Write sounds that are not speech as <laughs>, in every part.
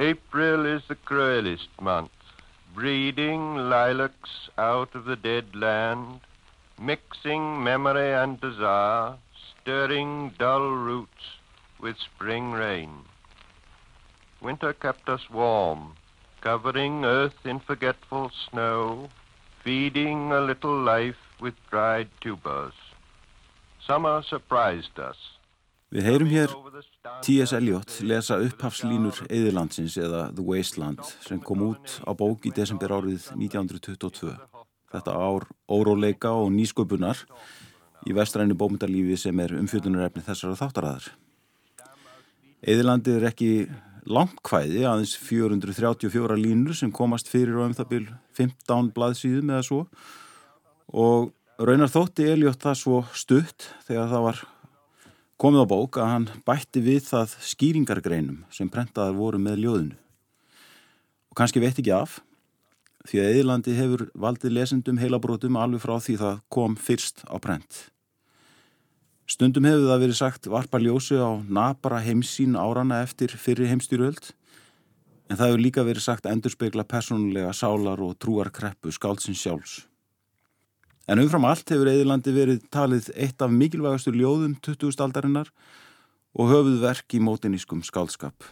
April is the cruelest month, breeding lilacs out of the dead land, mixing memory and desire, stirring dull roots with spring rain. Winter kept us warm, covering earth in forgetful snow, feeding a little life with dried tubers. Summer surprised us. Við heyrum hér T.S. Eliot lesa upphafslínur Eðilandsins eða The Wasteland sem kom út á bók í desember árið 1922. Þetta ár óróleika og nýsköpunar í vestræni bómyndarlífi sem er umfjöldunarefni þessara þáttaræðar. Eðilandi er ekki langkvæði aðeins 434 línur sem komast fyrir á um það byl 15 blaðsíðum eða svo og raunar þótti Eliot það svo stutt þegar það var komið á bók að hann bætti við það skýringargreinum sem prentaðar voru með ljóðinu. Og kannski veit ekki af, því að Eðilandi hefur valdið lesendum heilabrótum alveg frá því það kom fyrst á prent. Stundum hefur það verið sagt varpa ljósi á nabara heimsín árana eftir fyrri heimstýröld, en það hefur líka verið sagt endurspegla personulega sálar og trúarkreppu skálsins sjálfs. En umfram allt hefur Eðilandi verið talið eitt af mikilvægastur ljóðum 20. aldarinnar og höfuð verk í mótinískum skálskap.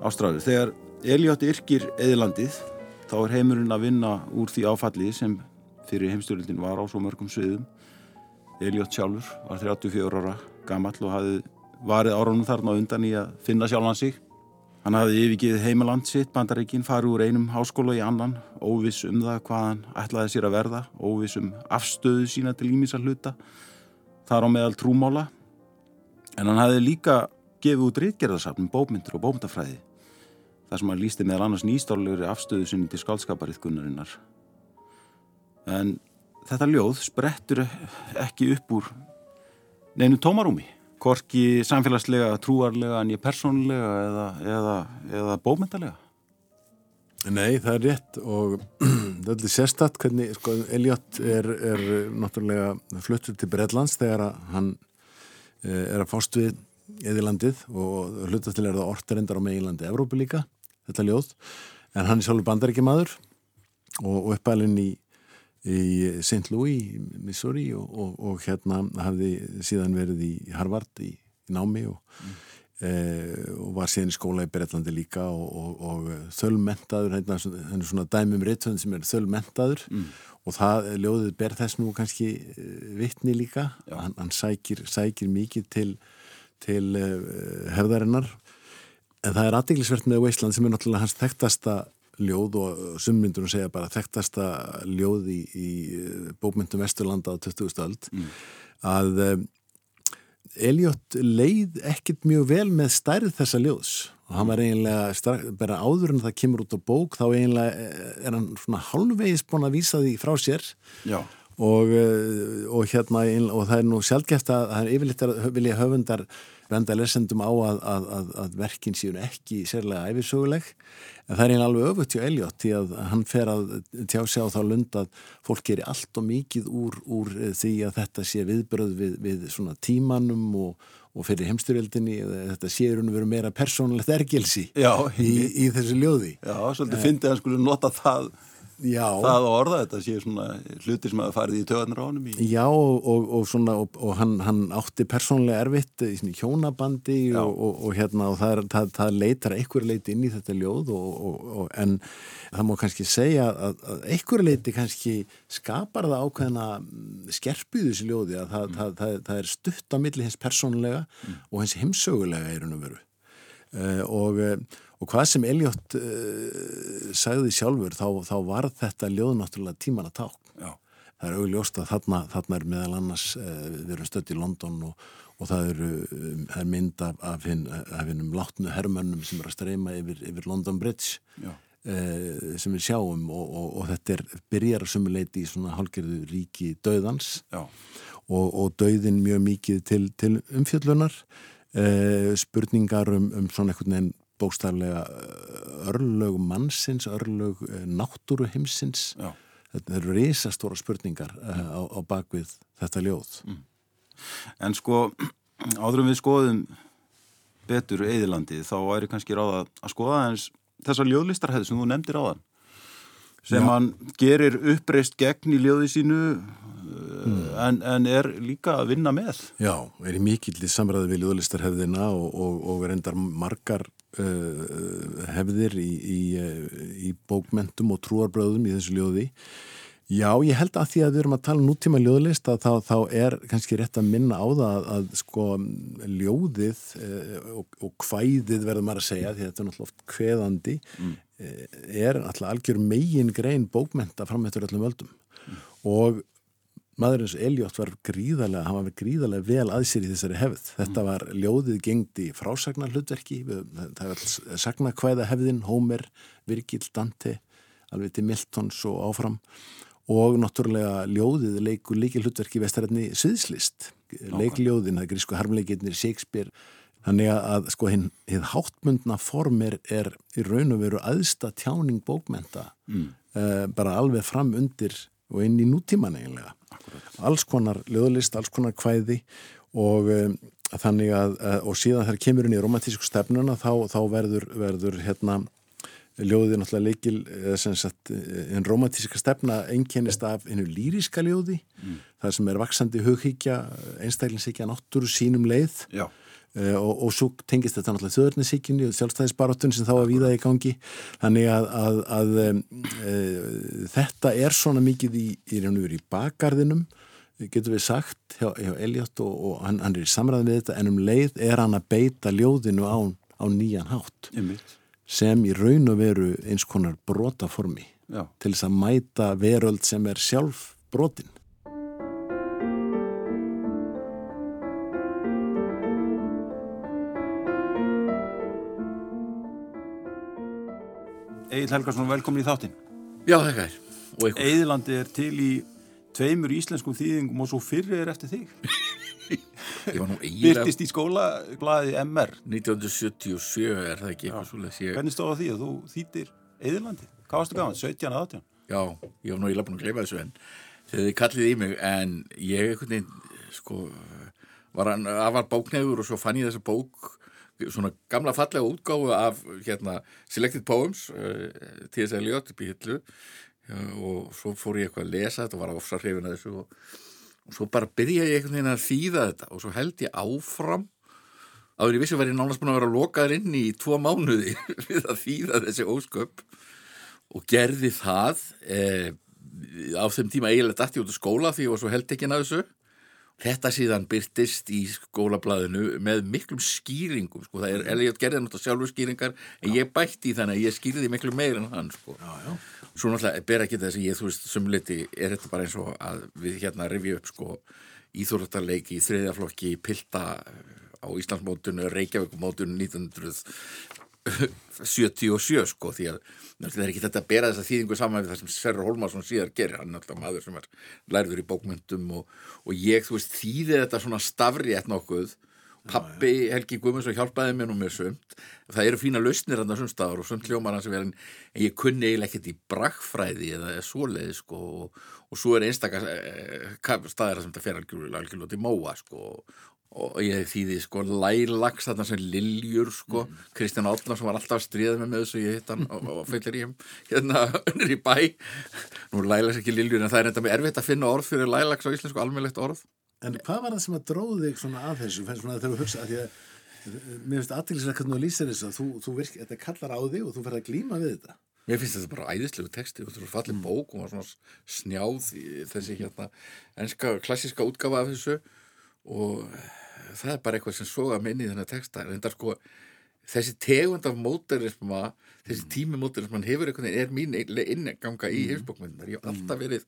Ástráður, þegar Eliott yrkir Eðilandið þá er heimurinn að vinna úr því áfallið sem fyrir heimstjórildin var á svo mörgum sviðum Elliot sjálfur var 34 ára gammal og hafði varið árunum þarna undan í að finna sjálfan sig. Hann hafði yfirgið heimaland sitt, bandaríkin, farið úr einum háskóla í annan, óviss um það hvað hann ætlaði sér að verða, óviss um afstöðu sína til ímísa hluta, þar á meðal trúmála. En hann hafði líka gefið út rítgerðarsafnum bómyndur og bómyndafræði, þar sem hann lísti meðal annars nýstórlegri afstöðu sinni til skálskapariðkunnarinnar. En þetta ljóð sprettur ekki upp úr neinu tómarúmi korki samfélagslega, trúarlega en ég persónulega eða, eða, eða bómyndalega Nei, það er rétt og <clears throat> það er sérstatt hvernig sko, Elliot er, er náttúrulega fluttur til Breitlands þegar hann eh, er að fást við eðilandið og hlutast til er það orðarendar á meginlandi Evrópu líka, þetta ljóð. En hann er sjálfur bandaríkjamaður og, og uppælinn í í St. Louis, Missouri og, og, og hérna hafði síðan verið í Harvard í, í námi og, mm. e, og var síðan í skóla í Breitlandi líka og þölmentaður, hérna er svona dæmum réttönd sem er þölmentaður mm. og það ljóðið ber þess nú kannski e, vittni líka, hann, hann sækir, sækir mikið til, til uh, hefðarinnar en það er aðdeglisvert með Wasteland sem er náttúrulega hans þekktasta ljóð og summyndur og segja bara þekktasta ljóð í, í eh, bókmyndum Vesturlanda á 20. öld mm. að Eliott leið ekkert mjög vel með stærð þessa ljóðs og hann var eiginlega, bara áður en það kemur út á bók þá eiginlega eh, er hann svona halvvegis búin að vísa því frá sér og, og hérna og það er nú sjálfgeft að það er yfirleitt að vilja höfundar benda lesendum á að, að, að, að verkin séu ekki sérlega æfisöguleg en það er einn alveg öfut hjá Elliot því að hann fer að tjá sig á þá lund að fólk gerir allt og mikið úr, úr því að þetta sé viðbröð við, við svona tímanum og, og fyrir heimstyrjöldinni þetta sé raun og veru meira persónulegt ergelsi í, í þessu ljóði. Já, svolítið fyndið að hann skulle nota það Já. það að orða þetta sé svona hluti sem að farið í töðanar á honum í. Já og, og, og, svona, og hann, hann átti persónlega erfitt í hjónabandi og hérna og það, það, það leitar einhver leiti inn í þetta ljóð en það má kannski segja að, að einhver leiti kannski skapar það ákveðina skerpið þessi ljóði að það, mm. það er stutt á milli hins persónlega mm. og hins heimsögulega er hann að veru uh, og Og hvað sem Elliot uh, sagði sjálfur, þá, þá var þetta ljóð náttúrulega tíman að. Já. Það er augljóst að þarna, þarna er meðal annars, uh, við erum stött í London og, og það eru um, er mynd af, af hinnum látnu herrmönnum sem er að streyma yfir, yfir London Bridge uh, sem við sjáum og, og, og þetta er, byrjar að sumuleiti í svona hálgerðu ríki döðans og döðin mjög mikið til, til umfjöllunar spurningar um, um svona einhvern veginn bókstaflega örlög mannsins, örlög náttúru heimsins Já. þetta eru risastóra spurningar á, á bakvið þetta ljóð mm. En sko áðurum við skoðum betur eðilandið þá væri kannski ráða að skoða eins þessar ljóðlistarhæði sem þú nefndir á þann sem Já. hann gerir uppreist gegn í ljóði sínu mm. en, en er líka að vinna með. Já, er í mikill í samræði við ljóðlistarhefðina og, og, og er endar margar uh, hefðir í, í, í bókmentum og trúarbröðum í þessu ljóði Já, ég held að því að við erum að tala um nútíma ljóðlist að þá, þá er kannski rétt að minna á það að, að sko ljóðið eh, og, og hvæðið verður maður að segja því þetta er náttúrulega oft hveðandi mm. eh, er náttúrulega algjör megin grein bókmenta framhættur öllum völdum mm. og maður eins og Eljótt var gríðarlega, hann var gríðarlega vel aðsýr í þessari hefð. Þetta mm. var ljóðið gengt í frásagnar hlutverki, það var sagna hvæða hefðin, Hómer, Virgil, Dante, alveg til Miltons og áfram og náttúrulega ljóðið leikur líki hlutverki vestarætni sviðslist leikljóðin, það grísku harmleikirnir Shakespeare, þannig að sko hinn háttmundna form er, er í raun og veru aðsta tjáning bókmenta mm. uh, bara alveg fram undir og inn í nútíman eiginlega Akkurat. alls konar ljóðlist, alls konar kvæði og um, þannig að uh, og síðan þar kemur inn í romantísku stefnuna þá, þá verður, verður hérna ljóðið náttúrulega leikil en romantíska stefna einkennist af einu lýriska ljóði mm. það sem er vaksandi hughyggja einstaklingshyggja náttúru sínum leið uh, og, og svo tengist þetta náttúrulega þjóðurnishyggjunni og sjálfstæðisbaróttun sem þá að víða í gangi þannig að, að, að uh, þetta er svona mikið í, í, í bakarðinum getur við sagt hjá, hjá Elliot og, og hann, hann er í samræði með þetta en um leið er hann að beita ljóðinu á, á nýjan hátt Einmitt sem í raun og veru eins konar brotaformi Já. til þess að mæta veröld sem er sjálf brotin. Egil Helgarsson, velkomin í þáttin. Já, það er. Egilandi er til í tveimur íslenskum þýðingum og svo fyrir er eftir þig. <laughs> Byrtist í skólablaði MR 1977 er það ekki eitthvað svolítið ég... Hvernig stóða því að þú þýttir Eðurlandi? Hvað varstu gaman? 17 að 18? Já, ég var nú íla búin að gleyma þessu en þegar þið kallið í mig en ég veginn sko var hann afar bóknefur og svo fann ég þessa bók svona gamla fallega útgáfu af hérna Selected Poems eh, T.S. Eliot hillu og svo fór ég eitthvað að lesa þetta og var ofsar hrifin að þessu og og svo bara byrja ég einhvern veginn að þýða þetta og svo held ég áfram áður ég vissi að verði nánast búin að vera lokaður inn í tvo mánuði <laughs> við að þýða þessi ósköp og gerði það eh, á þeim tíma eiginlega dætti út af skóla því ég var svo held ekki að þessu Þetta síðan byrtist í skólablaðinu með miklum skýringum sko. það er, Elliot gerði náttúrulega sjálfur skýringar en ég bætti í þannig að ég skýrði miklu meir en hann sko. já, já. Svo náttúrulega ber ekki þess að ég, þú veist, sumleiti er þetta bara eins og að við hérna revju upp sko íþórtarleiki í þriðjaflokki pilda á Íslandsmótunum, Reykjavíkumótunum 1977 sko því að það er ekki þetta að bera þessa þýðingu saman við það sem Sverre Holmarsson síðar gerir, hann er alltaf maður sem er lærður í bókmyndum og, og ég, þú veist, þýði þetta svona stafri eftir nokkuð Pappi Helgi Guðmundsson hjálpaði mér nú með sömt það eru fína lausnir hann á sömstaðar og sömt hljómar hans en ég kunni eiginlega ekkert í brakfræði eða svoleiði sko og, og svo er einstakar eh, staðir sem þetta fer algjörlega til móa sko og ég þýði sko lælags þarna sem liljur sko mm. Kristján Átnarsson var alltaf að stríða með með þessu ég hitt hann og fyllir í hérna unnur í bæ nú lælags ekki liljur en það er enda með erfitt að finna orð fyrir lælags á íslensku almennlegt orð En hvað var það sem að dróði þig svona að þessu, fennst svona þegar þú hugsa að því að mér finnst aðtýrlislega hvernig þú lýsir þessu þú, þú virk, þetta kallar á þig og þú ferð að glíma við þetta. Mér finnst þetta bara æðislegu texti og þetta fallin mm. bók og svona snjáð þessi hérna enska klassiska útgafa af þessu og það er bara eitthvað sem soga minni í þennan texta en þetta sko þessi tegund af móterisma þessi mm. tími móterisman hefur eitthvað er mín inneganga í mm. heimsbókmyndunar ég hef alltaf mm. verið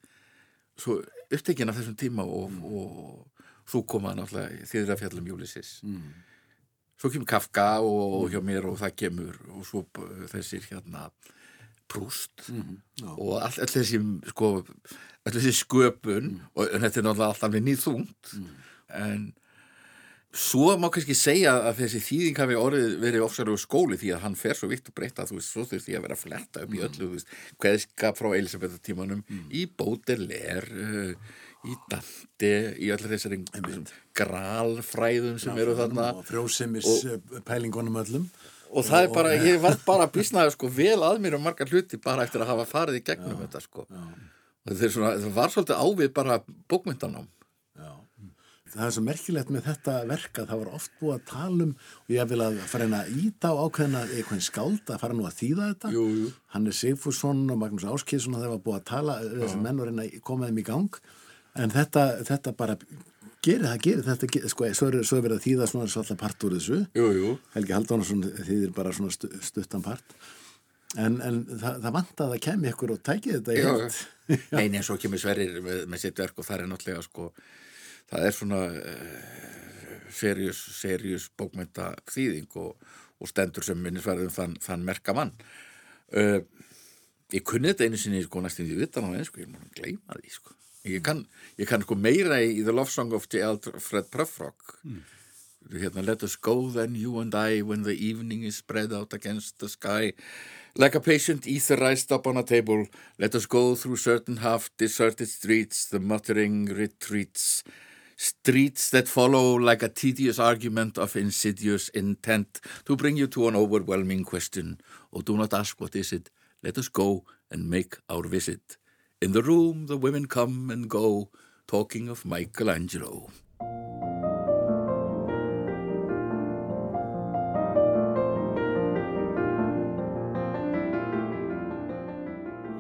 svo upptekinn af þessum tíma og, og þú komaði náttúrulega þýðir að fjallum Júlisis mm. svo kemur Kafka og, og hjá mér og það kemur og svo þessir hérna Prúst mm. og all, all þessi sko, all þessi sköpun mm. og þetta er náttúrulega alltaf við nýð þungt mm. en Svo má kannski segja að þessi þýðing hafi orðið verið ofsarlegu skóli því að hann fer svo vitt og breyta þú veist, svo þurfti ég að vera að fletta upp í öllu þú veist, hveðskap frá Elisabeth tímanum mm. í Baudelaire uh, í Dante í allir þessari grálfræðum sem eru þarna. og frjósimis pælingunum öllum. Og það er bara, ég var bara að bísnaði sko vel að mér um margar hluti bara eftir að hafa farið í gegnum já, þetta sko. Já. og svona, það var svolítið ávið bara bókmyndanám það er svo merkilegt með þetta verka það var oft búið að tala um og ég vil að fara inn að íta á ákveðina eitthvað skáld að fara nú að þýða þetta. Jú, jú. hann er Sigfússon og Magnús Áskísson og það var búið að tala þessum menn og reyna að koma þeim í gang. En þetta, þetta bara gerir það, gerir þetta sko, svo er, svo er verið að þýða svona svolítið part úr þessu. Jú, Helgi Halldónarsson þýðir bara svona stu, stuttan part. En, en það, það vant að það kemi ykkur og tæki þetta Einu <laughs> en svo kemur Sverrir með, með sitt verk og það er náttúrulega sko það er svona uh, serius, serius bókmynda þýðing og, og stendur sem minnisverðum þann, þann merka mann. Uh, ég kunni þetta einu sinni sko næstum því vittan á einsku, ég múin að gleyma því sko. Ég kann, ég kann sko meira í The Love Song of J. Alfred Prufrock. Mm. hérna Let us go then you and I when the evening is spread out against the sky. Like a patient ether rised up on a table Let us go through certain half deserted streets the muttering retreats streets that follow like a tedious argument of insidious intent to bring you to an overwhelming question. Oh, do not ask what is it. Let us go and make our visit. In the room the women come and go, talking of Michelangelo.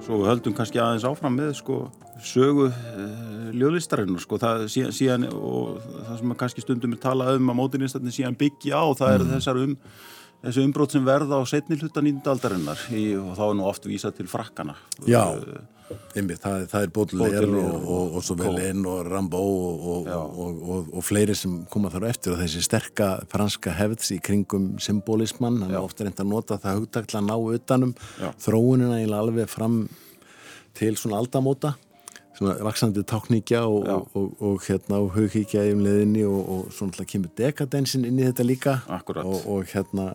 Svo höldum kannski aðeins áfram með sko sögu uh, ljóðlistarinn sko, síðan, og það sem kannski stundum er talað um að mótinistarnir síðan byggja á það er mm. þessar um þessu umbrót sem verða á setni hluta nýndaldarinnar og þá er nú oft vísað til frakkana. Já, einmitt, það, það er Baudelaire og, og, og svo Velin og Rimbaud og, og fleiri sem koma þar eftir og þessi sterka franska hefðs í kringum symbolismann, hann er ofta reynd að nota það hugtakla að ná utanum. Já. þróunina í alveg fram til svona aldamóta svona vaksandi tákníkja og, og, og, og hérna og hugkíkja í umleðinni og svona kemur dekadensin inn í þetta líka. Og hérna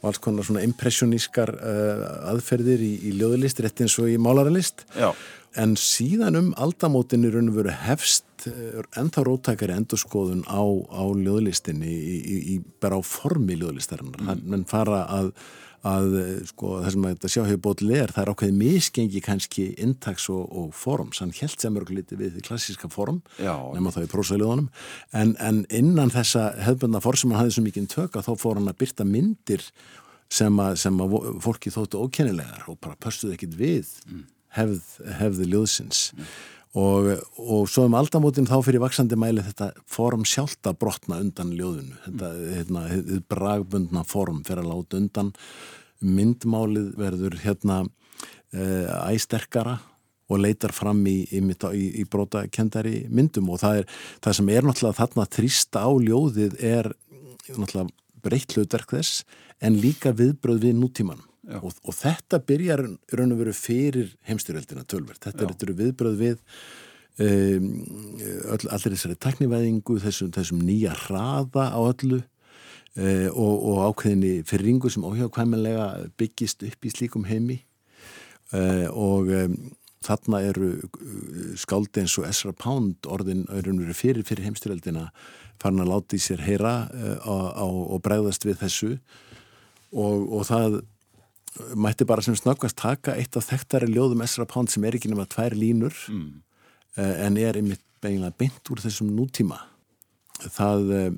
og alls konar svona impressionískar uh, aðferðir í, í ljóðlist rétt eins og í málaralist. Já. en síðan um aldamótin er raun og veru hefst uh, ennþá róttakari endurskoðun á, á ljóðlistinni í, í, í bara á formi ljóðlistarinnar. Mm. menn fara að að sko, það sem að þetta sjá hefur bótið leir, það er ákveðið misgengi kannski intaks og, og forms, hann held sem örgliti við því klassíska form nema þá í prósæliðunum, en, en innan þessa hefðbundna form sem hann hafði svo mikið tökka, þá fór hann að byrta myndir sem að, sem að fólki þóttu ókennilegar og bara pöstuði ekkit við mm. hefð, hefði ljóðsins mm. Og, og svo um aldamótin þá fyrir vaksandi mæli þetta form sjálft að brotna undan ljóðinu. Þetta, hérna, þetta bragbundna form fyrir að láta undan. Myndmálið verður hérna e, æsterkara og leitar fram í, í, í, í brota kendari myndum. Og það, er, það sem er náttúrulega þarna þrýsta á ljóðið er náttúrulega breytt hlutverk þess en líka viðbröð við nútímanum og, og þetta byrjar raun og veru fyrir heimstyrjöldina tölverð þetta Já. er viðbröð við um, öll, allir þessari teknivæðingu þessum, þessum nýja hraða á öllu uh, og, og ákveðinni fyrringu sem óhjákvæmlega byggist upp í slíkum heimi. Uh, og um, þarna eru uh, skáldi eins og Ezra Pound orðin fyrir, fyrir heimstyrjöldina farin að láta í sér heyra uh, og bregðast við þessu. Og, og það mætti bara sem snöggast taka eitt af þekktari ljóðum Esra Pound sem er ekki nema tvær línur mm. uh, en er einmitt beiglega beint úr þessum nútíma það uh,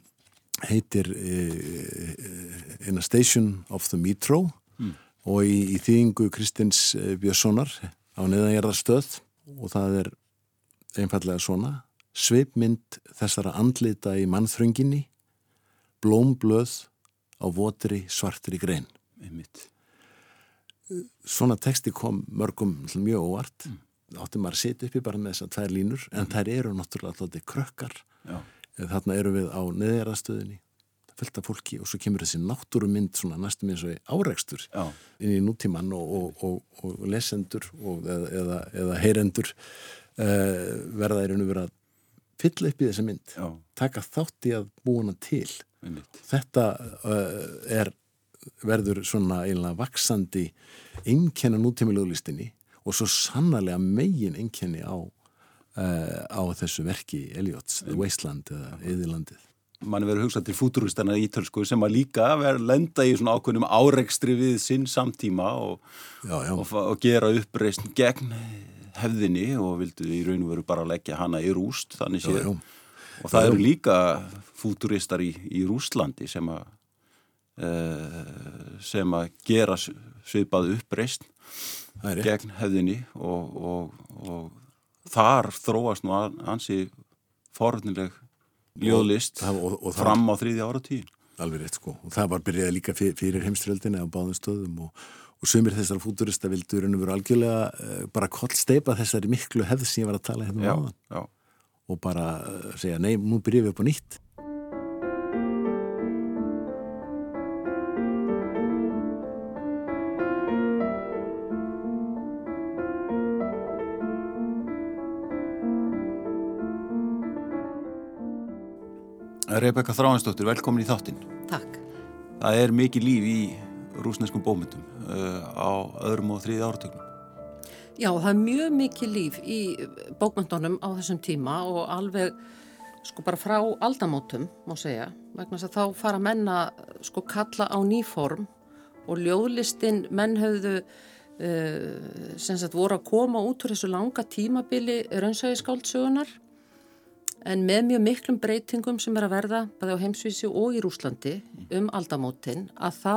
heitir uh, In a Station of the Metro mm. og í, í þýðingu Kristins Björnssonar á neðangerðarstöð og það er einfallega svona sveipmynd þessara andlita í mannþrönginni blómblöð á votri svartri grein einmitt svona texti kom mörgum mjög óvart mm. átti maður að setja upp í bara með þessar tvær línur en mm. þær eru náttúrulega alltaf krökkar Já. þarna eru við á neðjaraðstöðinni fullt af fólki og svo kemur þessi náttúrumynd svona næstum eins og áreikstur Já. inn í nútíman og, og, og, og lesendur eða, eða, eða heyrendur uh, verða í raun og vera fylla upp í þessa mynd Já. taka þátt í að búa hana til einmitt. þetta uh, er verður svona einlega vaksandi einkenna nútímilögulistinni og svo sannarlega megin einkenni á, uh, á þessu verki Eliots, The Wasteland eða Eðilandið. mann verður hugsað til fúturistana ítölsku sem að líka verður lenda í svona ákveðnum árekstri við sinn samtíma og, Já, já, og, og gera uppreist gegn hefðinni og vildu í raun og veru bara leggja hana í rúst þannig séð. og það eru líka fúturistar í, í Rúslandi sem að sem að gera svipað uppreist gegn hefðinni og, og, og þar þróast nú an- ansi fornileg ljóðlist og- fram á þriðja ára tíu Alveg rétt sko. Og það var byrjaði líka fyrir, heimströldinni á báðum stöðum og, og sumir þessar fúturista vildu raun og veru algjörlega uh, bara kollsteipa þessari miklu hefð sem ég var að tala hérna um áðan og bara uh, segja nei, nú byrjum við upp á nýtt. Rebecca Þráinsdóttir, velkomin í þáttinn. Takk. það er mikið líf í rúsneskum bómyndum uh, á öðrum og þriðja áratögnum Já, það er mjög mikið líf í bókmyndunum á þessum tíma og alveg sko bara frá aldamótum, má segja, vegna þess að þá fara menna sko kalla á nýform og ljóðlistin menn höfðu uh, sem sagt voru að koma út úr þessu langa tímabili raunsægiskáldsögunar en með mjög miklum breytingum sem er að verða bæði á heimsvísi og í Rúslandi um aldamótin að þá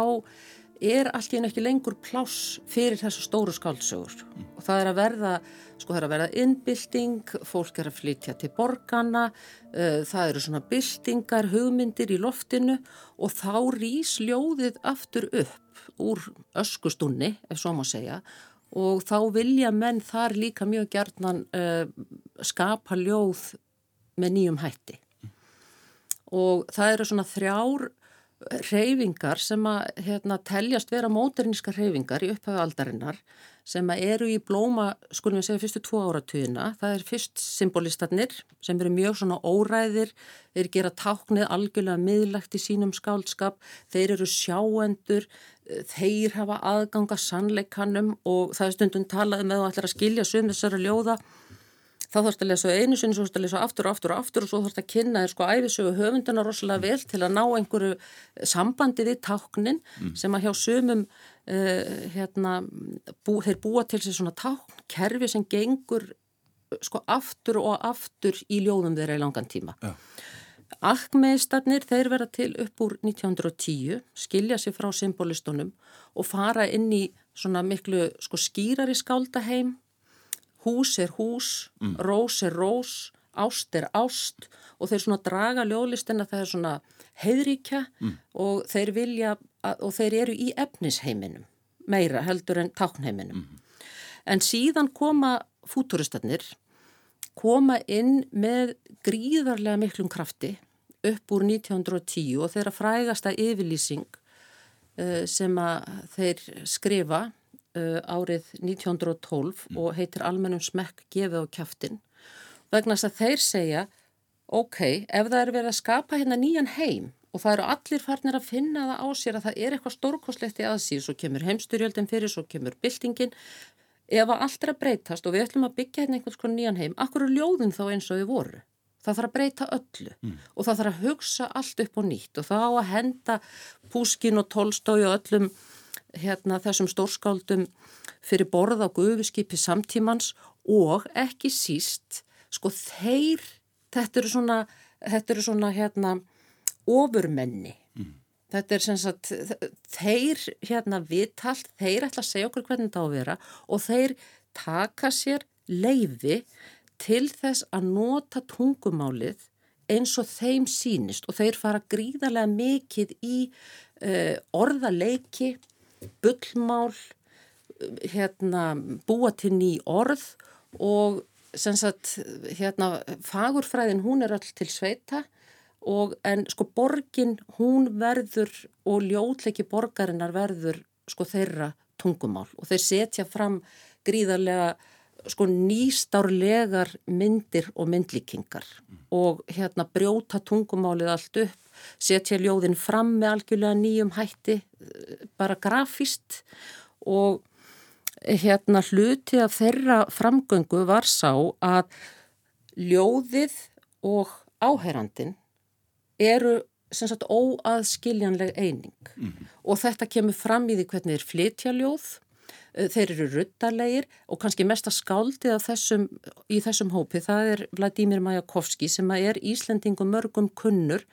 er allt í enn ekki lengur pláss fyrir þessu stóru skáldsögur. Og það er að verða, sko það er að verða innbylting, fólk er að flytja til borgana, uh, það eru svona byltingar, hugmyndir í loftinu og þá rís ljóðið aftur upp úr öskustunni, ef svo má segja og þá vilja menn þar líka mjög gerðnan uh, skapa ljóð með nýjum hætti og það eru svona þrjár reyfingar sem að hérna, teljast vera móterníska reyfingar í upphæðu aldarinnar sem að eru í blóma, skulum við segja, fyrstu tvo áratugina. Það er fyrst symbolistarnir sem eru mjög svona óræðir, þeir gera táknið algjörlega miðlagt í sínum skáldskap, þeir eru sjáendur, þeir hafa aðganga sannleikanum og það er stundum talað um að ætlar að skilja sum þessara ljóða þá þarfst að lesa einu sinni, svo þarfst að lesa aftur og aftur og aftur og svo þarfst að kynna þér sko æfisögu höfunduna rosalega vel til að ná einhverju sambandi við táknin sem að hjá sumum uh, hérna, bú, þeir búa til sér svona táknkerfi sem gengur sko aftur og aftur í ljóðum þeirra í langan tíma. Já. Akmeistarnir, þeir verða til upp úr 1910, skilja sér frá symbolistunum og fara inn í svona miklu sko skýrari skáldaheim hús er hús, rós er rós, ást er ást og þeir svona draga ljóðlistina það er svona heiðríkja og þeir vilja að, og þeir eru í efnisheiminum meira heldur en táknheiminum. En síðan koma fúturistarnir koma inn með gríðarlega miklum krafti upp úr 1910 og þeirra frægasta yfirlýsing uh, sem að þeir skrifa uh, árið 1912 og heitir almennum smekk gefið á kjaftin vegna þess að þeir segja ok, ef það er verið að skapa hérna nýjan heim og það eru allir farnir að finna það á sér að það er eitthvað stórkoslegt í aðsýð, svo kemur heimsturjöldin fyrir, svo kemur byltingin ef að allt er að breytast og við ætlum að byggja hérna einhvers konar nýjan heim, akkur er ljóðin þá eins og þau voru? Það þarf að breyta öllu og það þarf að hugsa allt upp og nýtt og það á að henda Púskin og Tolstói og öllum hérna, þessum stórskáldum fyrir borð á gufiskipi samtímans og ekki síst, sko þeir, þetta eru svona, þetta eru svona hérna ofurmenni. Þetta er sem sagt, þeir hérna vitalt, þeir ætla að segja okkur hvernig þetta á að vera og þeir taka sér leiði til þess að nota tungumálið eins og þeim sínist og þeir fara gríðarlega mikið í uh, orðaleiki, bullmál, hérna, búa til ný orð og sagt, hérna, fagurfræðin hún er öll til sveita og en sko borgin hún verður og ljótleiki borgarinnar verður sko þeirra tungumál og þeir setja fram gríðarlega sko nýstárlegar myndir og myndlíkingar. Mm. og hérna brjóta tungumálið allt upp, setja ljóðin fram með algjörlega nýjum hætti, bara grafíst og hérna hluti af þeirra framgöngu var sá að ljóðið og áherandin eru sem sagt óaðskiljanleg eining. Mm og þetta kemur fram í því hvernig þeir flytja ljóð. Eh, þeir eru ruttarlegir og kannski mesta skáldið þessum, í þessum hópi það er Vladimir Majakovski sem er Íslendingum mörgum kunnur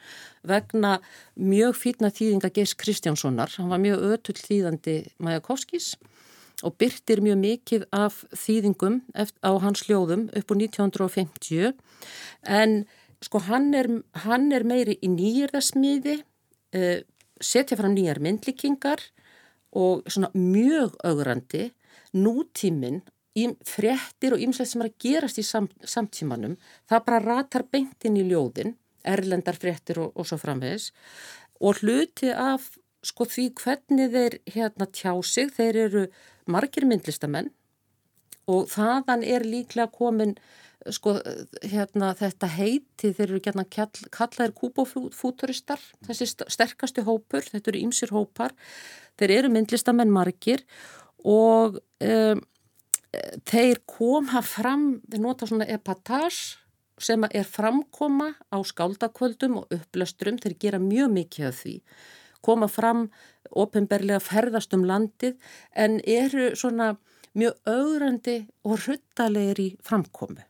vegna mjög fýtna þýðinga Geis Kristjánssonar. Hann var mjög ötull þýðandi Majakovskis og byrtir mjög mikið af þýðingum á hans hljóðum upp á 1950 en sko hann er, hann er meiri í nýjirðasmiði, eh, setja fram nýjar myndlikingar og svona mjög augrandi nútíminn í frettir og ýmslega sem er að gerast í sam, samtímanum, það bara ratar beintin í ljóðin, erlendar frettir og, og svo framvegis. Og hluti af sko því hvernig þeir hérna tjá sig, þeir eru margir myndlistamenn og þaðan er líklega komin sko hérna þetta heiti þeir eru gætna kallaðir kúbofúturistar þessi sterkastu hópur, þetta eru ýmsir hópar. Þeir eru myndlistamenn margir og um, þeir koma fram, þeir nota svona epatage sem er framkoma á skáldakvöldum og upplöstrum, þeir gera mjög mikið af því. Koma fram ofinberlega ferðast um landið en eru svona mjög augrandi og ruttalegir í framkomi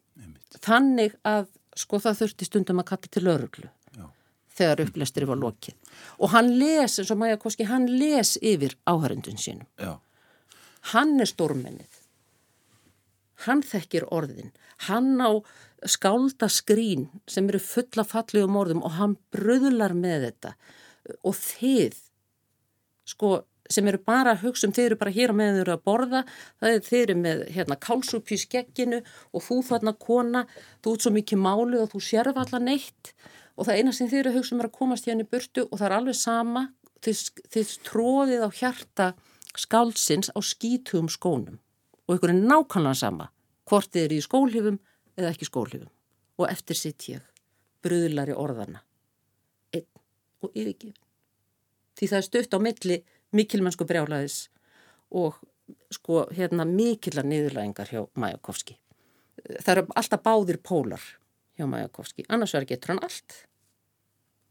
þannig að sko það þurfti stundum að kalla til öruglu þegar upplestur var lokið. Og hann les, eins og Maja Koski, hann les yfir áhörundun sínum. Já. hann er stórmennið. Hann þekkir orðin. Hann á skálda skrín sem eru fulla fallið um orðum og hann bröðlar með þetta. Og þið sko sem eru bara að hugsa um, þeir eru bara hér á meðan þeir eru að borða, er þeir eru með hérna kálsúpi í skegginu og þú þarna kona, þú ert svo mikið málu og þú sérf allar neitt. Og það eina sem þeir eru að hugsa um er að komast hérna í burtu og það er alveg sama, þið, þið tróðið á hjarta skálsins á skítugum skónum. Og ykkur er nákvæmlega sama hvort þið eru í skólhifum eða ekki skólhifum. Og eftir sitt ég bröðlari orðana einn og yfirgefin því það er stöpt á milli mikilmennsku brjálaðis og sko hérna mikillar niðurlægingar hjá Majakovski. Það eru alltaf báðir pólar hjá Majakovski. Annars vegar getur hann allt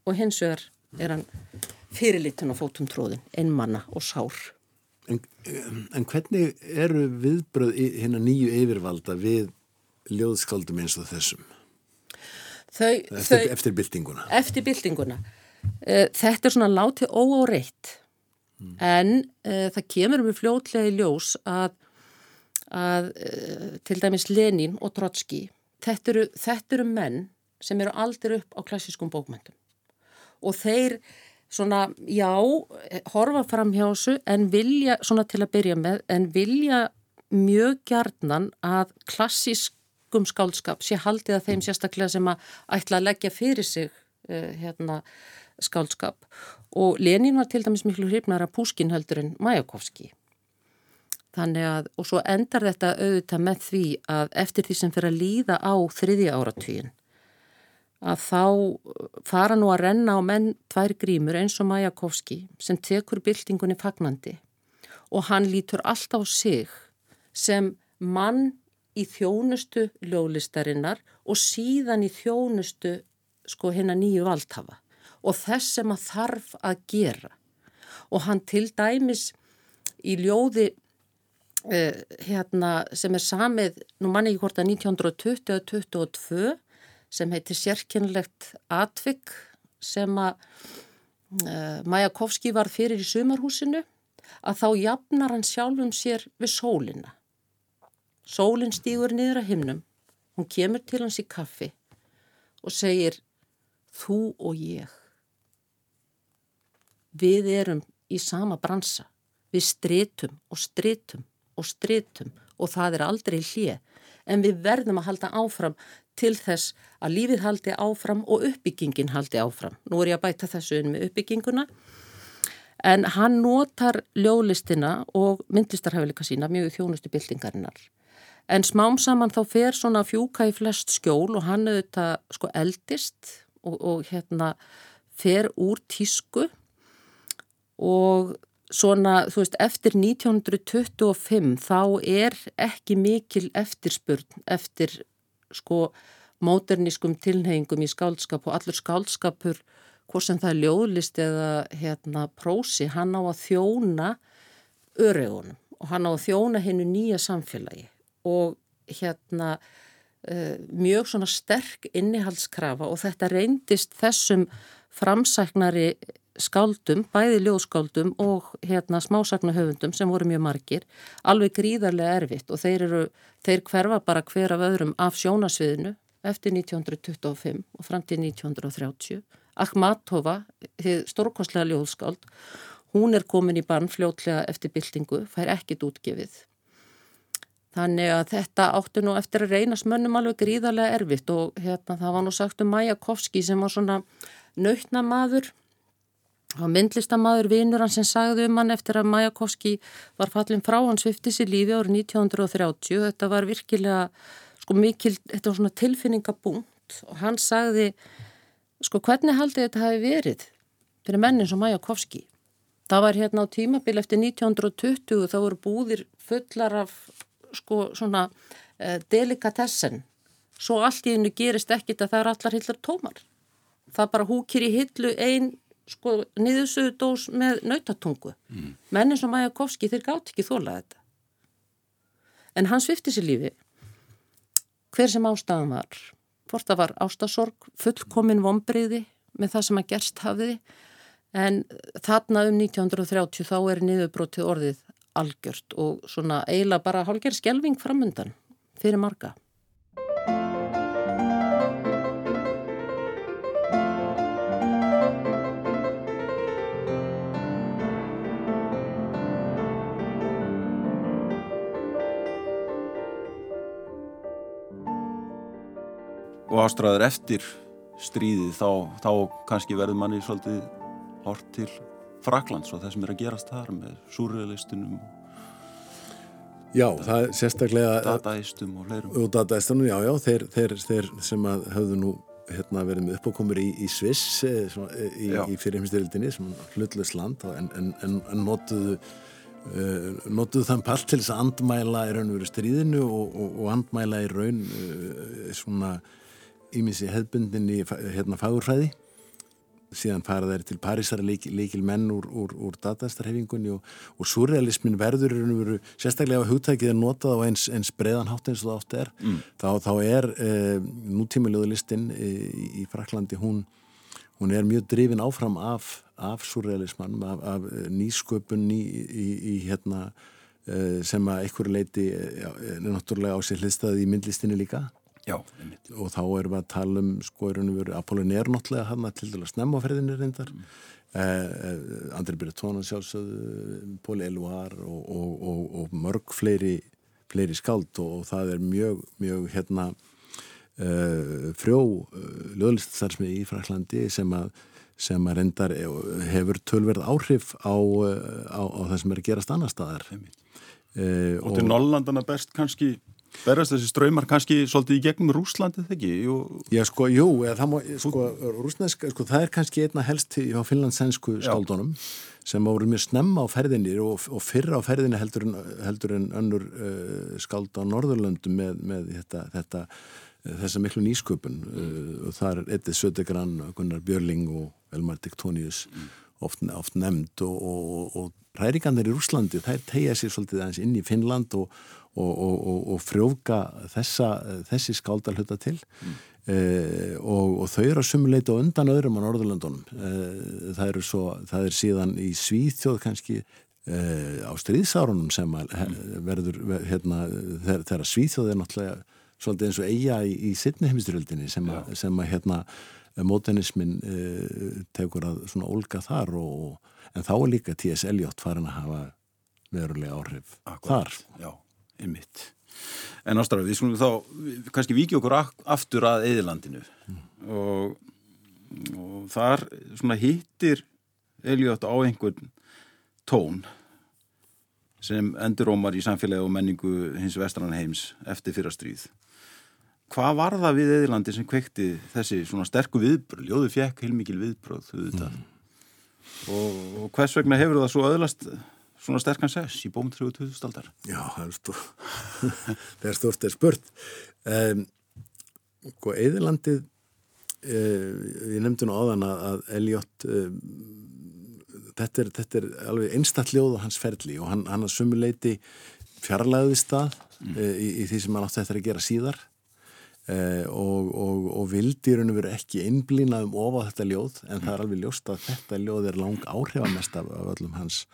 og hins vegar er hann fyrirlitun og fótum tróðin, einmanna og sár. En, en hvernig eru viðbröð hérna nýju yfirvalda við ljóðskaldum eins og þessum? Þau, eftir, þau, eftir byltinguna. Eftir byltinguna. Eh, þetta er svona látið óáreitt mm. en uh, það kemur um fljótlega í ljós að, að uh, til dæmis Lenin og Trotski þetta eru, þetta eru menn sem eru aldrei upp á klassískum bókmyndum og þeir svona, já, horfa fram hjá þessu en vilja, svona til að byrja með, en vilja mjög gjarnan að klassískum skáldskap sé haldið að þeim sérstaklega sem að ætla að leggja fyrir sig hérna skáldskap og Lenin var til dæmis miklu hrifnar af Púskin heldur en Majakovski. Þannig að, og svo endar þetta auðvitað með því að eftir því sem fyrir að líða á þriðja áratvíin, að þá fara nú að renna á menn tvær grímur eins og Majakovski sem tekur byltingunni fagnandi og hann lítur alltaf á sig sem mann í þjónustu ljólistarinnar og síðan í þjónustu sko hérna nýju valdhafa og þess sem að þarf að gera. Og hann til dæmis í ljóði uh, hérna, sem er samið, nú manni ekki hvort að 1920 og 22 sem heitir sérkynlegt Atvik sem að uh, Majakovski var fyrir í sumarhúsinu að þá jafnar hann sjálfum sér við sólina. Sólinn stýgur niður að himnum, hún kemur til hans í kaffi og segir þú og ég við erum í sama bransa. Við strytum og strytum og strytum og það er aldrei hlið. En við verðum að halda áfram til þess að lífið haldi áfram og uppbyggingin haldi áfram. Nú er ég að bæta þessu inn með uppbygginguna. En hann notar ljólistina og myndlistarhæfileika sína mjög þjónustu byltingarinnar. en smám saman þá fer svona fjúka í flest skjól og hann auðvitað sko eldist og, og hérna fer úr tísku og svona, þú veist, eftir 1925 þá er ekki mikil eftirspurn eftir sko móternískum tilneyingum í skálskap og allur skálskapur hvort sem það er ljóðlist eða hérna prósi, hann á að þjóna öregunum og hann á að þjóna hennu nýja samfélagi og hérna mjög svona sterk innihaldskrafa og þetta reyndist þessum framsæknari skáldum, bæði ljóðskáldum og hérna smásagnahöfundum sem voru mjög margir, alveg gríðarlega erfitt og þeir eru, þeir hverfa bara hver af öðrum af sjónasviðinu eftir 1925 og fram til 1930. Akhmatova, stórkostlega ljóðskáld, hún er komin í barn fljótlega eftir byltingu, fær ekkit útgefið. Þannig að þetta áttu nú eftir að reynast mönnum alveg gríðarlega erfitt og hérna það var nú sagt um Majakovski sem var svona nautnamaður og myndlistamaður vinnur hann sem sagði um hann eftir að Majakovski var fallin frá hans viftis í lífi árið 1930. Þetta var virkilega sko mikil, þetta var svona tilfinningabúnt og hann sagði sko hvernig haldið þetta hafi verið fyrir mennin sem Majakovski það var hérna á tímabil eftir 1920 þá voru búðir fullar af sko svona eh, delikatessen svo allt í hennu gerist ekkit að það er allar hillar tómar það bara húkir í hillu einn sko niðursuðu dós með nautatungu mm. mennin sem Majakovski þeir gátt ekki þólað þetta en hann svifti sér lífi hver sem ástafan var. Hvort það var ástasorg, fullkomin vonbreyði með það sem að gerst hafiði en þarna um 1930 þá er niðurbrotið orðið algjört og svona eiginlega bara hálfgerð skjelving framundan fyrir marga. og ástræður eftir stríðið þá, þá kannski verður manni svolítið hort til Fraklands og það sem er að gerast þar með súrrealistunum Já, það er sérstaklega Dataistum og fleirum. Og dataistunum, já, já, þeir, þeir, þeir sem að höfðu nú hérna, verið með uppákomur í, í Sviss eh, svona, eh, í, í fyrirheimstyrildinni sem hlutlust land en, en, en, en notuðu Uh, notuðu þann pall til þess að andmæla í raun og veru stríðinu og, og, og andmæla í raun uh, svona ímissi hefbundin í hérna fagurfræði síðan fara þeir til Parísar líkil, líkil menn úr, úr, úr datastarhefingunni og, og surrealismin verður veru, sérstaklega á hugtækið er notað á eins, eins breðanhátt eins og það oft er mm. þá, þá er e, nútímiðluðlistin e, í, í Fraklandi hún, hún er mjög drifin áfram af, af surrealisman af, af nýsköpun í, í, í hérna e, sem að einhverju leiti já, er náttúrulega á sér hlistaði í myndlistinni líka Já, og þá erum við að tala um sko er hann verið Apollon er náttúrulega hann að til dæla snemmaferðinni reyndar. Mm. eh, eh, Andri Byrjatónan sjálfsögðu Póli Eluar og, og, og, og mörg fleiri, fleiri skáld og það er mjög, mjög hérna eh, frjó eh, löðlistarsmið í Fraklandi sem að sem að reyndar hefur tölverð áhrif á, eh, á, á það sem er að gerast annar staðar. Eh, og til Nólandana best kannski Verðast þessi ströymar kannski svolítið í gegnum Rúslandið þegar ekki? Jú... Já sko, jú, það, má, sko, rúsneska, sko, það er kannski einna helst á finlandsensku skáldunum sem voru mjög snemma á ferðinni og, og fyrra á ferðinni heldur en, heldur en önnur uh, skáld á Norðurlöndum með, með þetta, þetta, þessa miklu nýsköpun uh, og það er Edith Södegran, Gunnar Björling og Elmar Diktónius mm. Oft, oft nefnd og, og, og ræringarnir í Rúslandi, þær tegja sér svolítið aðeins inn í Finnland og og, og, og frjóka þessa, þessi skáldalhuta til. Mm. eh, og, og þau eru að sumuleita undan öðrum á Norðurlandunum eh, það, svo, það er síðan í Svíþjóð kannski eh, á stríðsárunum sem verður hérna, þegar Svíþjóð er náttúrulega svolítið eins og eiga í, í sittni heimisturöldinni sem, sem að hérna mótenismin eh, tekur að svona olga þar og en þá er líka T.S. Eliot farin að hafa verulega áhrif Akkurat, þar. Já einmitt. En ástæður, við skulum þá kannski viki okkur aftur að Eðilandinu mm. og, og þar svona hittir Elliot á einhvern tón sem endurómar í samfélagi og menningu hins vestrann heims eftir fyrra stríð. Hvað var það við Eðilandi sem kveikti þessi svona sterku viðbröð? Ljóðu fjekk heilmikil viðbröð. Mm. Og, og hvers vegna hefur það svo öðlast svona sterkan sess í bómtrögu 2000 aldar? Já, það er <laughs> stórt. það er stórt, það er spurt. Um, og Eðilandið, uh, ég nefndi nú áðan að Elliot, um, þetta, er, þetta er alveg einstaklega ljóð á hans ferli og hann, hann að sumuleiti fjarlæðist það mm. uh, í, í því sem hann átti þetta að gera síðar Eh, og, og, og vildi raun og veru ekki einblýnað um ofa þetta ljóð en það er alveg ljóst að þetta ljóð er lang áhrifamest af, af öllum hans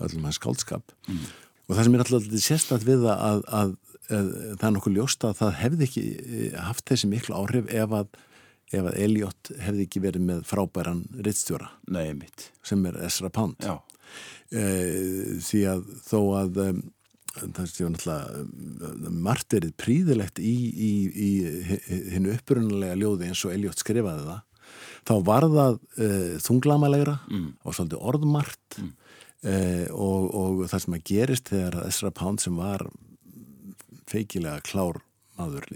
öllum hans skáldskap. Mm. og það sem er alltaf sérstat við að, að, að, að það er nokkuð ljóst að það hefði ekki eh, haft þessi miklu áhrif ef að ef að Elliot hefði ekki verið með frábæran rittstjóra sem er Ezra Pound. E, því að þó að það séu náttúrulega margt erið príðilegt í, í, í hennu upprunalega ljóði eins og Elliot skrifaði það þá var það uh, þunglamalegra mm. og svolítið orðmart mm. uh, og, og það sem að gerist þegar Ezra Pound sem var feikilega klár maður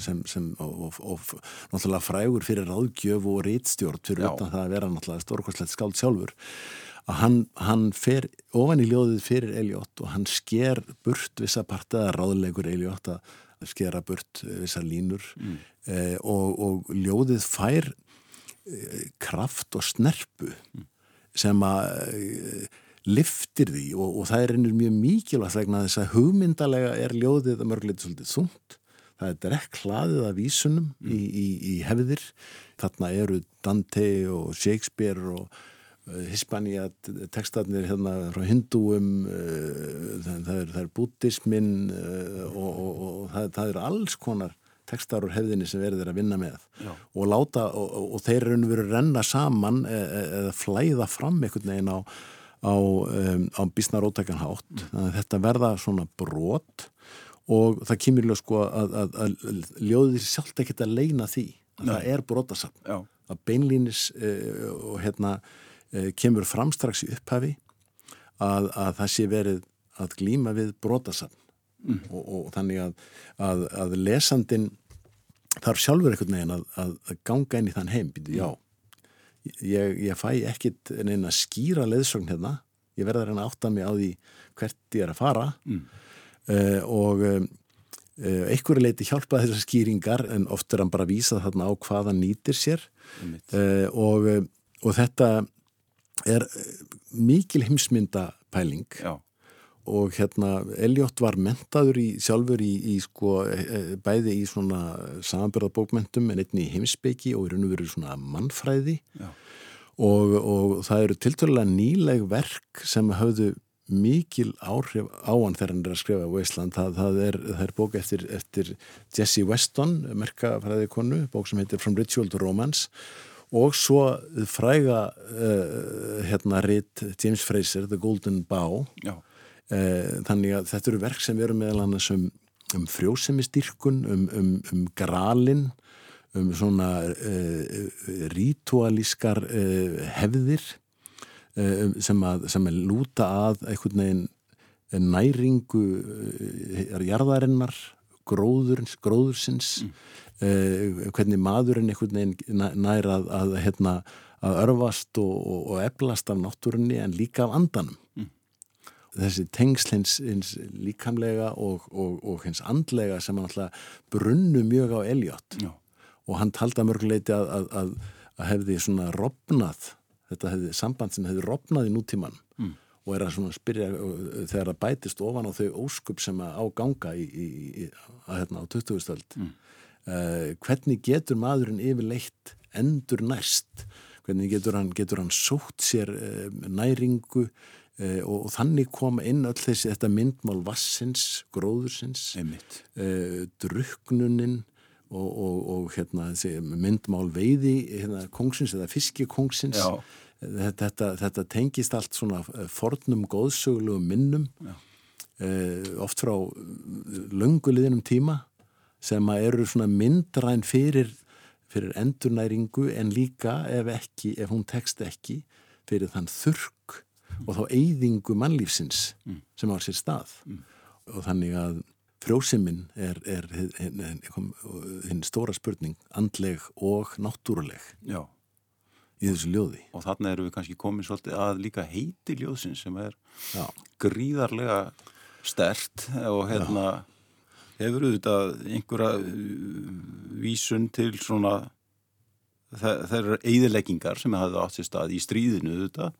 sem, sem og, og, og náttúrulega frægur fyrir ráðgjöf og rítstjórn fyrir utan það að vera náttúrulega stórkvæmslegt skáld sjálfur að hann, hann fer ofan í ljóðið fyrir Eliott og hann sker burt vissa partiða ráðlegur Eliott að skera burt vissa línur mm. eh, og, og ljóðið fær eh, kraft og snerpu mm. sem að eh, liftir því og, og það er einnig mjög mikilvægt vegna þess að hugmyndalega er ljóðið að mörgleita svolítið þungt það er drekk hlaðið af vísunum mm. í, í, í hefðir þarna eru Dante og Shakespeare og Eh, Hispania tekstarnir hérna frá hindúum uh, það, er, er bútismin eh, og, og, og það, það er alls konar tekstar úr hefðinni sem verður að vinna með. Já. og láta og, og þeir eru verið að renna saman e, e, eða flæða fram einhvern veginn á á, um, á bísnaróttakanhátt mm. þetta verða svona brot og það kemur ljóð sko að, að, að ljóðir sjálf ekki að leina því það er brotasamt að beinlínis uh, og hérna Eh, kemur fram strax í upphafi að, að það sé verið að glýma við brotasafn. Mm. og, og þannig að, að, að lesandin þarf sjálfur einhvern veginn að ganga inn í þann heim, býtu, já ég, ég fæ ekkit neina skýra leðsögn hérna, ég verða að reyna að átta mig á því hvert ég er að fara. Mm. uh, og uh, einhverju leiti hjálpa þessar skýringar en oft er hann bara að vísa þarna á hvað hann nýtir sér. Uh, og, og þetta er eh, mikil heimsmyndapæling Já. og hérna Elliot var mentaður í, sjálfur í, í sko, eh, eh, bæði í svona samanbyrðabókmentum en einni í heimsbyggi og í raun og veru svona mannfræði. Og, og það eru tilturlega nýleg verk sem hafðu mikil áhrif á hann þegar hann er að skrifa Wasteland, það, það, er, það er bók eftir, eftir Jessie Weston merkafræði konu, bók sem heitir From Ritual to Romance og svo fræga uh, hérna ritt James Fraser, The Golden Bow uh, þannig að þetta eru verk sem veru meðal annars um, um frjósemistyrkun, um, um, um gralin um svona uh, ritualískar hefðir sem að, sem að lúta að einhvern veginn næringu jarðarinnar gróðurins, gróðursins. Mm hvernig maðurinn einhvern veginn nær að, að, hérna, að örfast og, og, og eflast af náttúrunni en líka af andanum. Mm. Þessi tengsl hins, hins líkamlega og, og hins andlega sem hann alltaf brunnu mjög á Elliot Já. og hann talda mörguleiti að, að hefði svona robnað, þetta hefði samband sem hefði robnað í nútíman mm og er að svona spyrja þegar það bætist ofan á þau óskup sem að áganga í, í, í, að, hérna, á 2000-öld mm uh, hvernig getur maðurinn yfirleitt endur næst? Hvernig getur hann, getur hann sótt sér uh, næringu uh, og, og þannig koma inn öll þessi þetta myndmál vassins, gróðursins druknunin og, og, og hérna, myndmál veiði hérna, kongsins eða fiskikóngsins þetta, þetta, þetta tengist allt svona fornum góðsögulegu minnum oft frá lönguliðinum tíma sem eru svona myndræn fyrir, fyrir endurnæringu en líka ef ekki, ef hún tekst ekki fyrir þann þurrk og þá eyðingu mannlífsins mm. sem var sér stað mm. og þannig að frjósiminn er, er hinn stóra spurning andleg og náttúruleg Já. í þessu ljóði og þannig erum við kannski komin svolítið að líka heiti ljóðsins sem er Já. gríðarlega stert og hérna Já. Hefur auðvitað einhverja uh, vísun til svona þeirra eðileggingar sem hefði átt sér stað í stríðinu auðvitað?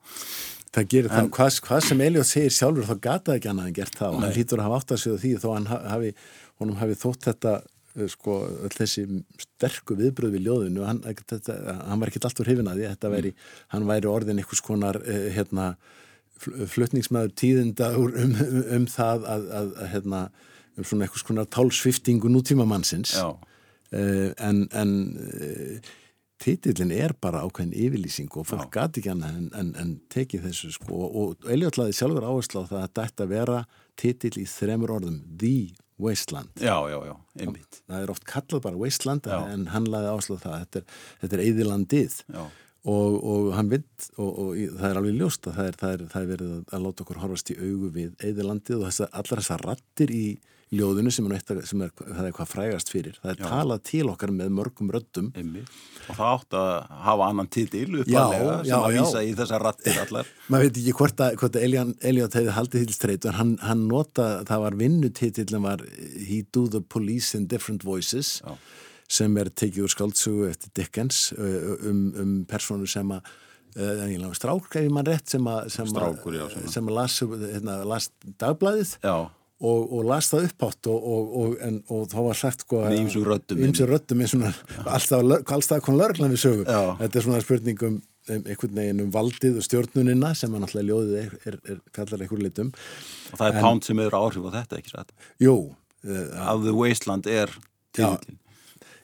Það gerir það, hvað, hvað sem Elliot segir sjálfur þá gata ekki annað en gert það. Og hann hlýtur að hafa átt að segja því þó hann hafi, honum hafi þótt þetta eh, sko, þessi sterku viðbröð við ljóðinu, hann, þetta, hann var ekki alltaf hrifin að því, þetta væri hann væri orðin einhvers konar eh, hérna, flutningsmaður tíðinda um, um, um það að, að, að hérna, svona einhvers konar tálsviftingu nútíma mannsins uh, en en títillin er bara ákveðin yfirlýsing og fólk gati ekki annað en, en, en tekið þessu sko. Og Elliotlaði sjálfur áherslu á það að þetta að vera títill í þremur orðum The Wasteland. Já, já, já, einmitt. Það er oft kallað bara Wasteland já. en hann laði áherslu á það þetta er, þetta er eðilandið og, og hann vind og, og það er alveg ljóst að það er, það er, það er verið að láta okkur horfast í augu við eðilandið og þess að allar þessar rattir í ljóðinu sem er, sem er, er hvað frægast fyrir. Það er Já. talað til okkar með mörgum röddum. Einmi. Og það átt að hafa annan títil uppalega sem að vísa í þessa rattir allar. <laughs> Maður veit ekki hvort að, hvort að Elliot hefði haldið til streyt en hann, hann nota, það var vinnutítillin var He do the police in different voices Já. sem er tekið úr skaldsugu eftir Dickens um, um personu sem að strák, ef mann rétt sem að las, hérna, las dagblæðið Já og, og las það upphátt og, og, en, og þá var sagt að ímsu svona, alltaf, alltaf kon lörglan við sögu. Já. þetta er svona spurningum um, einhvern veginn um valdið og stjórnunina sem að náttúrulega ljóðið er, er, er kallar einhver litum. Og það er en, Pound sem eru áhrif á þetta ekki satt? Jú uh, Of the Wasteland er tíðin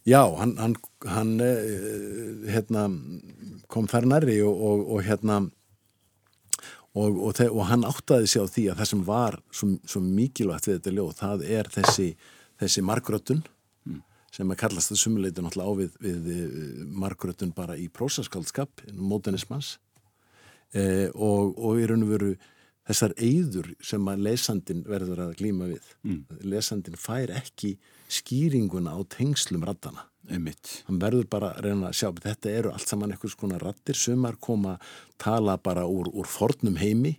Já, hann, hann, hann uh, hérna, kom þar nærri og hérna og, og, og hann áttaði sig á því að það sem var svo, svo mikilvægt við þetta ljóð, það er þessi, þessi margrötun mm. sem að kallast það sumuleitur náttúrulega á við, við eh, margrötun bara í prósaskaldskap, mótenismans eh, og, og í raun og veru þessar eyður sem að lesandin verður að glýma við. Mm. Lesandin fær ekki skýringuna á tengslum rattana Einmitt. hann verður bara að reyna að sjá þetta eru allt saman eitthvað svona rattir sumar koma tala bara úr, úr fornum heimi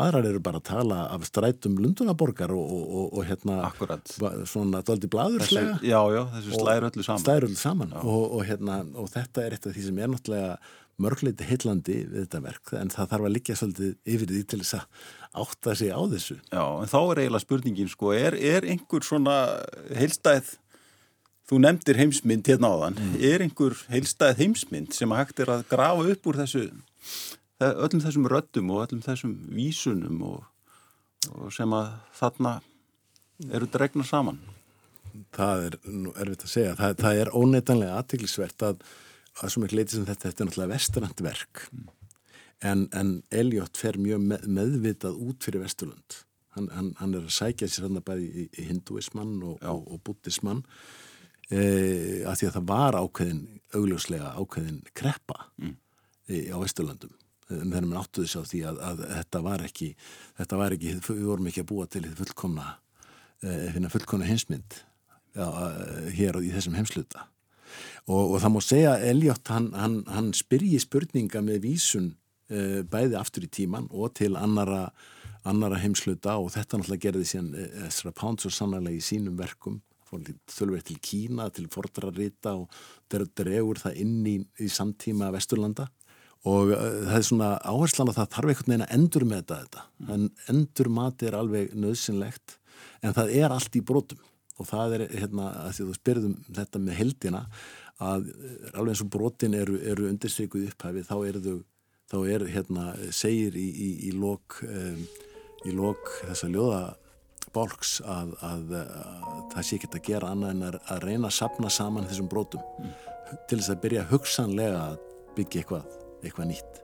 aðrar eru bara að tala af strætum lundunaborgar og, og, og, og hérna Akkurat. svona daldi bladurslega Já, já, þessu slæru öllu saman, slæru öllu saman. og hérna, þetta er eitt af því sem er náttúrulega mörgleiti heillandi við þetta verk en það þarf að liggja svolítið yfir því til þess að átta sig á þessu Já, en þá er eiginlega spurningin sko, er, er einhver svona heilstæð Þú nefndir heimsmynd hérna áðan. Mm. Er einhver heilstæð heimsmynd sem að hægt er að grafa upp úr þessu, öllum þessum röddum og öllum þessum vísunum og, og sem að þarna eru dregna saman? Það er nú erfitt að segja. Það, það er óneitanlega aðtiklisvert að að svo miklu leiti sem þetta, þetta er náttúrulega vesturland verk mm. en, en Elliot fer mjög með, meðvitað út fyrir vesturland. Hann, hann, hann er að sækja sér hann að bæði í, í hinduismann og, og, og buddhismann e, að því að það var ákveðin augljóslega ákveðin kreppa mm. e, á Vesturlandum en þegar maður áttuði sá því að, að þetta var ekki þetta var ekki, við vorum ekki að búa til fullkomna, e, fullkomna hinsmynd já, hér í þessum heimsluta og, og það má segja Elliot hann, hann, hann spyrji spurninga með vísun e, bæði aftur í tíman og til annara annara heimsluta og þetta náttúrulega gerði síðan Ezra Pound svo sannarlega í sínum verkum. Þölverið til Kína, til fordrarrita og dregur það inn í, í samtíma Vesturlanda. Og uh, það er svona áherslan að það þarf einhvern veginn að endur með þetta. En endur mati er alveg nöðsynlegt en það er allt í brotum og það er hérna að því þú spyrðum þetta með heldina að eh, alveg eins og brotin eru, eru undirstrykuð upphæfi þá er þau þá er hérna segir í, í, í lok um, í lok þessa ljóða bálks að, að, að það sé ekki að gera annað en að, að reyna að sapna saman þessum brotum mm. til þess að byrja hugsanlega að byggja eitthvað, eitthvað nýtt